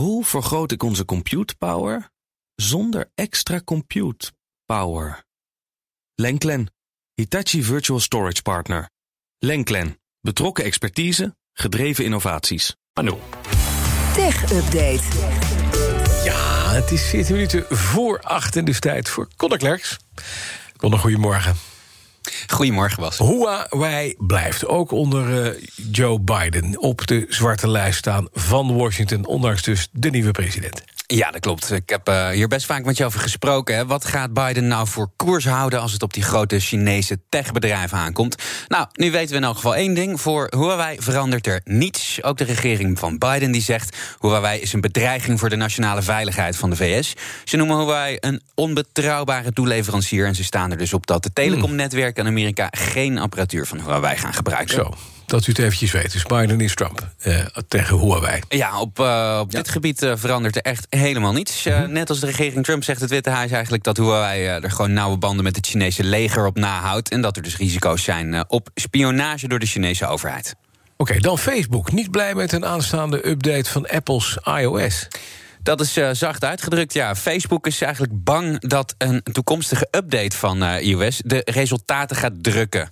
Hoe vergroot ik onze compute power zonder extra compute power? Lenklen, Hitachi Virtual Storage Partner. Lenklen, betrokken expertise, gedreven innovaties. Anu. Tech Update. Ja, het is 14 minuten voor 8 en dus tijd voor Conor Klerks. Conor, goedemorgen. Goedemorgen, Bas. Huawei blijft ook onder uh, Joe Biden op de zwarte lijst staan van Washington, ondanks dus de nieuwe president. Ja, dat klopt. Ik heb uh, hier best vaak met je over gesproken. Hè. Wat gaat Biden nou voor koers houden als het op die grote Chinese techbedrijven aankomt? Nou, nu weten we in elk geval één ding. Voor Huawei verandert er niets. Ook de regering van Biden die zegt... Huawei is een bedreiging voor de nationale veiligheid van de VS. Ze noemen Huawei een onbetrouwbare toeleverancier... en ze staan er dus op dat de telecomnetwerken in Amerika... geen apparatuur van Huawei gaan gebruiken. Zo dat u het eventjes weet. Dus Biden is Trump eh, tegen Huawei. Ja, op, uh, op ja. dit gebied uh, verandert er echt helemaal niets. -hmm. Net als de regering Trump zegt het Witte Huis eigenlijk... dat Huawei er gewoon nauwe banden met het Chinese leger op nahoudt... en dat er dus risico's zijn op spionage door de Chinese overheid. Oké, okay, dan Facebook. Niet blij met een aanstaande update van Apple's iOS. Dat is uh, zacht uitgedrukt, ja. Facebook is eigenlijk bang dat een toekomstige update van uh, iOS de resultaten gaat drukken.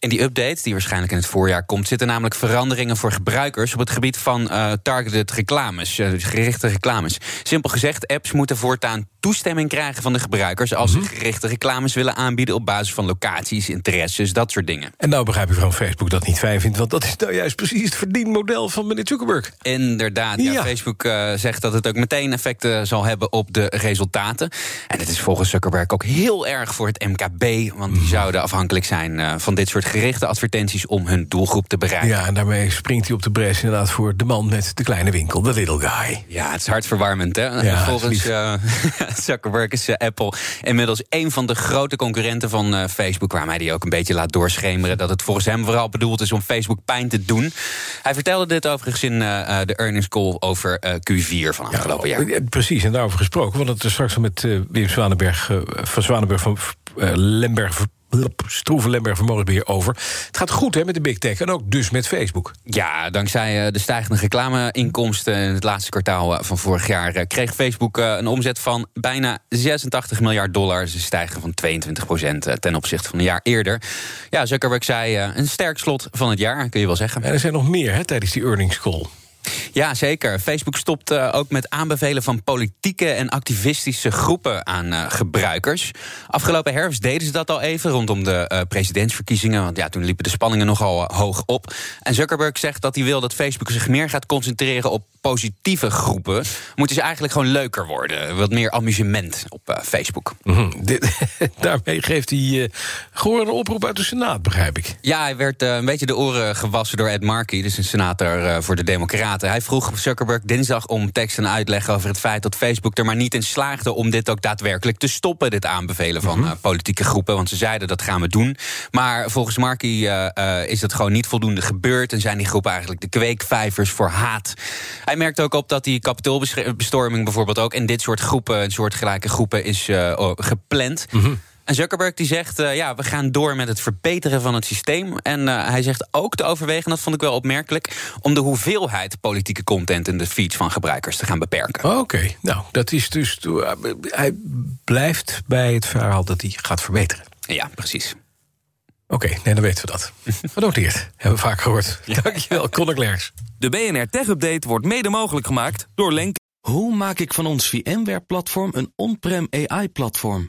In die update, die waarschijnlijk in het voorjaar komt, zitten namelijk veranderingen voor gebruikers op het gebied van uh, targeted reclames, dus gerichte reclames. Simpel gezegd, apps moeten voortaan toestemming krijgen van de gebruikers als Mhm. ze gerichte reclames willen aanbieden op basis van locaties, interesses, dat soort dingen. En nou begrijp ik waarom Facebook dat niet fijn vindt, want dat is nou juist precies het verdienmodel van meneer Zuckerberg. Inderdaad, ja, Ja. Facebook uh, zegt dat het ook meteen effecten zal hebben op de resultaten. En het is volgens Zuckerberg ook heel erg voor het MKB, want die zouden afhankelijk zijn van dit soort gerichte advertenties om hun doelgroep te bereiken. Ja, en daarmee springt hij op de bres inderdaad voor de man met de kleine winkel, de little guy. Ja, het is hartverwarmend, hè? Ja, Volgens uh, Zuckerberg is uh, Apple inmiddels een van de grote concurrenten van uh, Facebook... waarmee hij ook een beetje laat doorschemeren... dat het volgens hem vooral bedoeld is om Facebook pijn te doen. Hij vertelde dit overigens in de earnings call over uh, Q4 van afgelopen jaar. Ja, precies, en daarover gesproken. We hadden het er straks al met Wim Zwanenberg, van Zwanenberg van Lemberg. Stroeven Lemberg Vermogensbeheer over. Het gaat goed hè, met de big tech en ook dus met Facebook. Ja, dankzij uh, de stijgende reclameinkomsten in het laatste kwartaal uh, van vorig jaar uh, kreeg Facebook een omzet van bijna 86 miljard dollar. Ze stijgen van 22 procent ten opzichte van een jaar eerder. Ja, Zuckerberg zei een sterk slot van het jaar, kun je wel zeggen. En er zijn nog meer hè, tijdens die earnings call. Ja, zeker. Facebook stopt uh, ook met aanbevelen van politieke en activistische groepen aan uh, gebruikers. Afgelopen herfst deden ze dat al even rondom de uh, presidentsverkiezingen. Want ja, toen liepen de spanningen nogal hoog op. En Zuckerberg zegt dat hij wil dat Facebook zich meer gaat concentreren op positieve groepen. Moeten ze eigenlijk gewoon leuker worden. Wat meer amusement op Facebook. Mm -hmm. Dit, daarmee geeft hij gewoon een oproep uit de Senaat, begrijp ik. Ja, hij werd een beetje de oren gewassen door Ed Markey, dus een senator voor de Democraten. Hij vroeg Zuckerberg dinsdag om tekst en uitleg over het feit dat Facebook er maar niet in slaagde om dit ook daadwerkelijk te stoppen, dit aanbevelen van mm -hmm. uh, politieke groepen. Want ze zeiden dat gaan we doen. Maar volgens Markey uh, uh, is dat gewoon niet voldoende gebeurd en zijn die groepen eigenlijk de kweekvijvers voor haat. Hij merkt ook op dat die kapitoolbestorming bijvoorbeeld ook in dit soort groepen, een soort gelijke groepen, is gepland. Mm -hmm. En Zuckerberg die zegt, uh, ja, we gaan door met het verbeteren van het systeem. En uh, hij zegt ook te overwegen, dat vond ik wel opmerkelijk... om de hoeveelheid politieke content in de feeds van gebruikers te gaan beperken. Oké, okay. nou, dat is dus... Uh, hij blijft bij het verhaal dat hij gaat verbeteren. Ja, precies. Oké, okay, nee, dan weten we dat. Genoteerd. Hebben we vaak gehoord. Ja. Dankjewel, Conor Klerks. De BNR Tech Update wordt mede mogelijk gemaakt door Lenk. Hoe maak ik van ons VMware-platform een on-prem AI-platform?